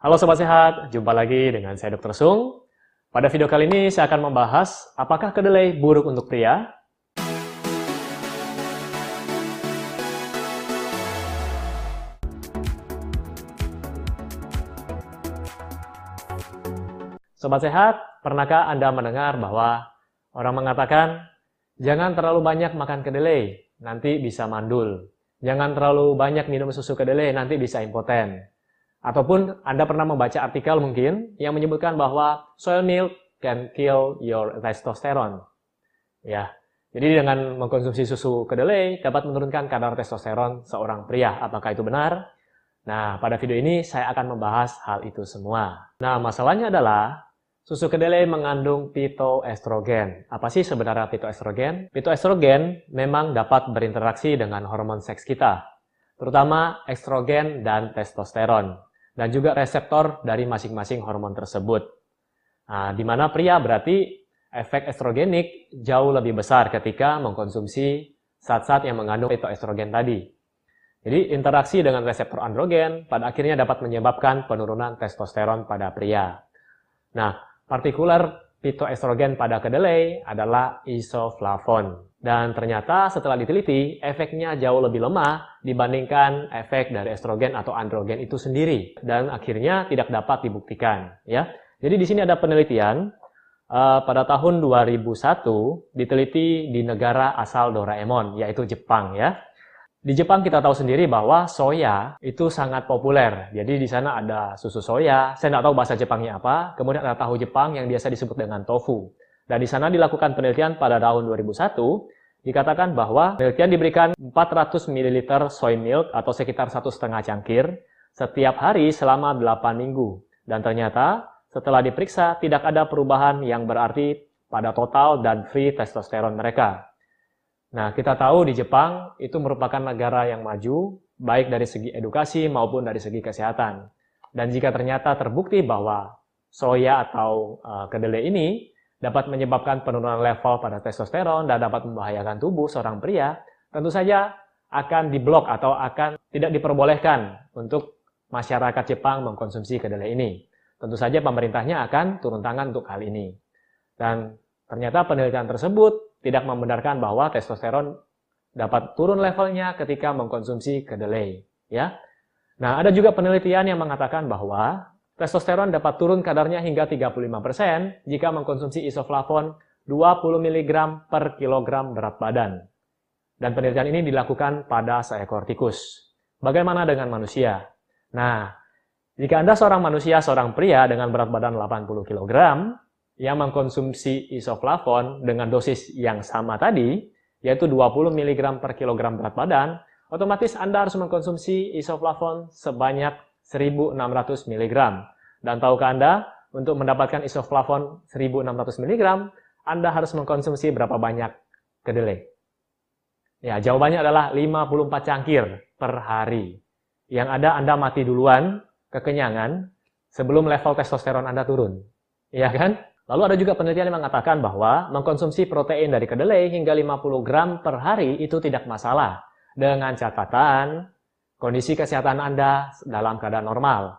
Halo Sobat Sehat, jumpa lagi dengan saya Dr. Sung. Pada video kali ini saya akan membahas apakah kedelai buruk untuk pria? Sobat Sehat, pernahkah Anda mendengar bahwa orang mengatakan jangan terlalu banyak makan kedelai, nanti bisa mandul. Jangan terlalu banyak minum susu kedelai, nanti bisa impoten. Ataupun Anda pernah membaca artikel mungkin yang menyebutkan bahwa soy milk can kill your testosterone. Ya, jadi dengan mengkonsumsi susu kedelai dapat menurunkan kadar testosteron seorang pria. Apakah itu benar? Nah, pada video ini saya akan membahas hal itu semua. Nah, masalahnya adalah susu kedelai mengandung pitoestrogen. Apa sih sebenarnya pitoestrogen? Pitoestrogen memang dapat berinteraksi dengan hormon seks kita, terutama estrogen dan testosteron dan juga reseptor dari masing-masing hormon tersebut. Nah, di mana pria berarti efek estrogenik jauh lebih besar ketika mengkonsumsi zat-zat yang mengandung estrogen tadi. Jadi interaksi dengan reseptor androgen pada akhirnya dapat menyebabkan penurunan testosteron pada pria. Nah, partikular pitoestrogen pada kedelai adalah isoflavon. Dan ternyata setelah diteliti, efeknya jauh lebih lemah dibandingkan efek dari estrogen atau androgen itu sendiri. Dan akhirnya tidak dapat dibuktikan. ya. Jadi di sini ada penelitian uh, pada tahun 2001 diteliti di negara asal Doraemon, yaitu Jepang. ya. Di Jepang kita tahu sendiri bahwa soya itu sangat populer. Jadi di sana ada susu soya, saya tidak tahu bahasa Jepangnya apa. Kemudian ada tahu Jepang yang biasa disebut dengan tofu. Dan di sana dilakukan penelitian pada tahun 2001, dikatakan bahwa penelitian diberikan 400 ml soy milk atau sekitar satu setengah cangkir setiap hari selama 8 minggu. Dan ternyata setelah diperiksa tidak ada perubahan yang berarti pada total dan free testosteron mereka. Nah, kita tahu di Jepang itu merupakan negara yang maju, baik dari segi edukasi maupun dari segi kesehatan. Dan jika ternyata terbukti bahwa soya atau uh, kedelai ini dapat menyebabkan penurunan level pada testosteron dan dapat membahayakan tubuh seorang pria, tentu saja akan diblok atau akan tidak diperbolehkan untuk masyarakat Jepang mengkonsumsi kedelai ini. Tentu saja pemerintahnya akan turun tangan untuk hal ini. Dan ternyata penelitian tersebut tidak membenarkan bahwa testosteron dapat turun levelnya ketika mengkonsumsi kedelai. Ya, Nah, ada juga penelitian yang mengatakan bahwa Testosteron dapat turun kadarnya hingga 35% jika mengkonsumsi isoflavon 20 mg per kilogram berat badan. Dan penelitian ini dilakukan pada seekor tikus. Bagaimana dengan manusia? Nah, jika Anda seorang manusia, seorang pria dengan berat badan 80 kg, yang mengkonsumsi isoflavon dengan dosis yang sama tadi, yaitu 20 mg per kilogram berat badan, otomatis Anda harus mengkonsumsi isoflavon sebanyak 1600 mg. Dan tahukah Anda, untuk mendapatkan isoflavon 1600 mg, Anda harus mengkonsumsi berapa banyak kedelai? Ya, jawabannya adalah 54 cangkir per hari. Yang ada Anda mati duluan, kekenyangan, sebelum level testosteron Anda turun. Iya kan? Lalu ada juga penelitian yang mengatakan bahwa mengkonsumsi protein dari kedelai hingga 50 gram per hari itu tidak masalah. Dengan catatan kondisi kesehatan Anda dalam keadaan normal.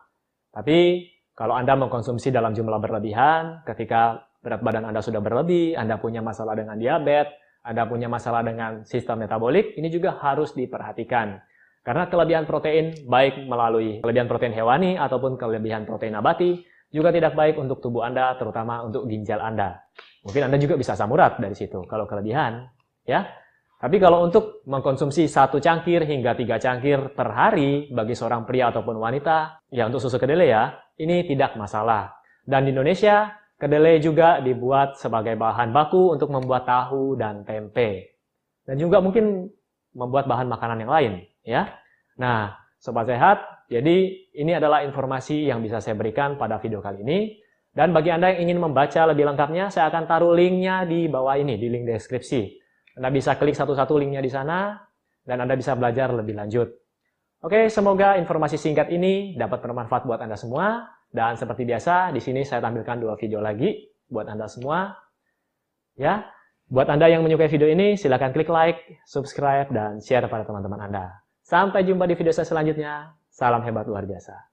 Tapi kalau Anda mengkonsumsi dalam jumlah berlebihan, ketika berat badan Anda sudah berlebih, Anda punya masalah dengan diabetes, Anda punya masalah dengan sistem metabolik, ini juga harus diperhatikan. Karena kelebihan protein, baik melalui kelebihan protein hewani ataupun kelebihan protein nabati, juga tidak baik untuk tubuh Anda, terutama untuk ginjal Anda. Mungkin Anda juga bisa samurat dari situ, kalau kelebihan. ya. Tapi kalau untuk mengkonsumsi satu cangkir hingga tiga cangkir per hari bagi seorang pria ataupun wanita, ya untuk susu kedelai ya, ini tidak masalah. Dan di Indonesia, kedelai juga dibuat sebagai bahan baku untuk membuat tahu dan tempe. Dan juga mungkin membuat bahan makanan yang lain, ya. Nah, sobat sehat, jadi ini adalah informasi yang bisa saya berikan pada video kali ini. Dan bagi Anda yang ingin membaca lebih lengkapnya, saya akan taruh linknya di bawah ini, di link deskripsi. Anda bisa klik satu-satu linknya di sana, dan Anda bisa belajar lebih lanjut. Oke, semoga informasi singkat ini dapat bermanfaat buat Anda semua. Dan seperti biasa, di sini saya tampilkan dua video lagi buat Anda semua. Ya, buat Anda yang menyukai video ini, silahkan klik like, subscribe, dan share pada teman-teman Anda. Sampai jumpa di video saya selanjutnya. Salam hebat luar biasa.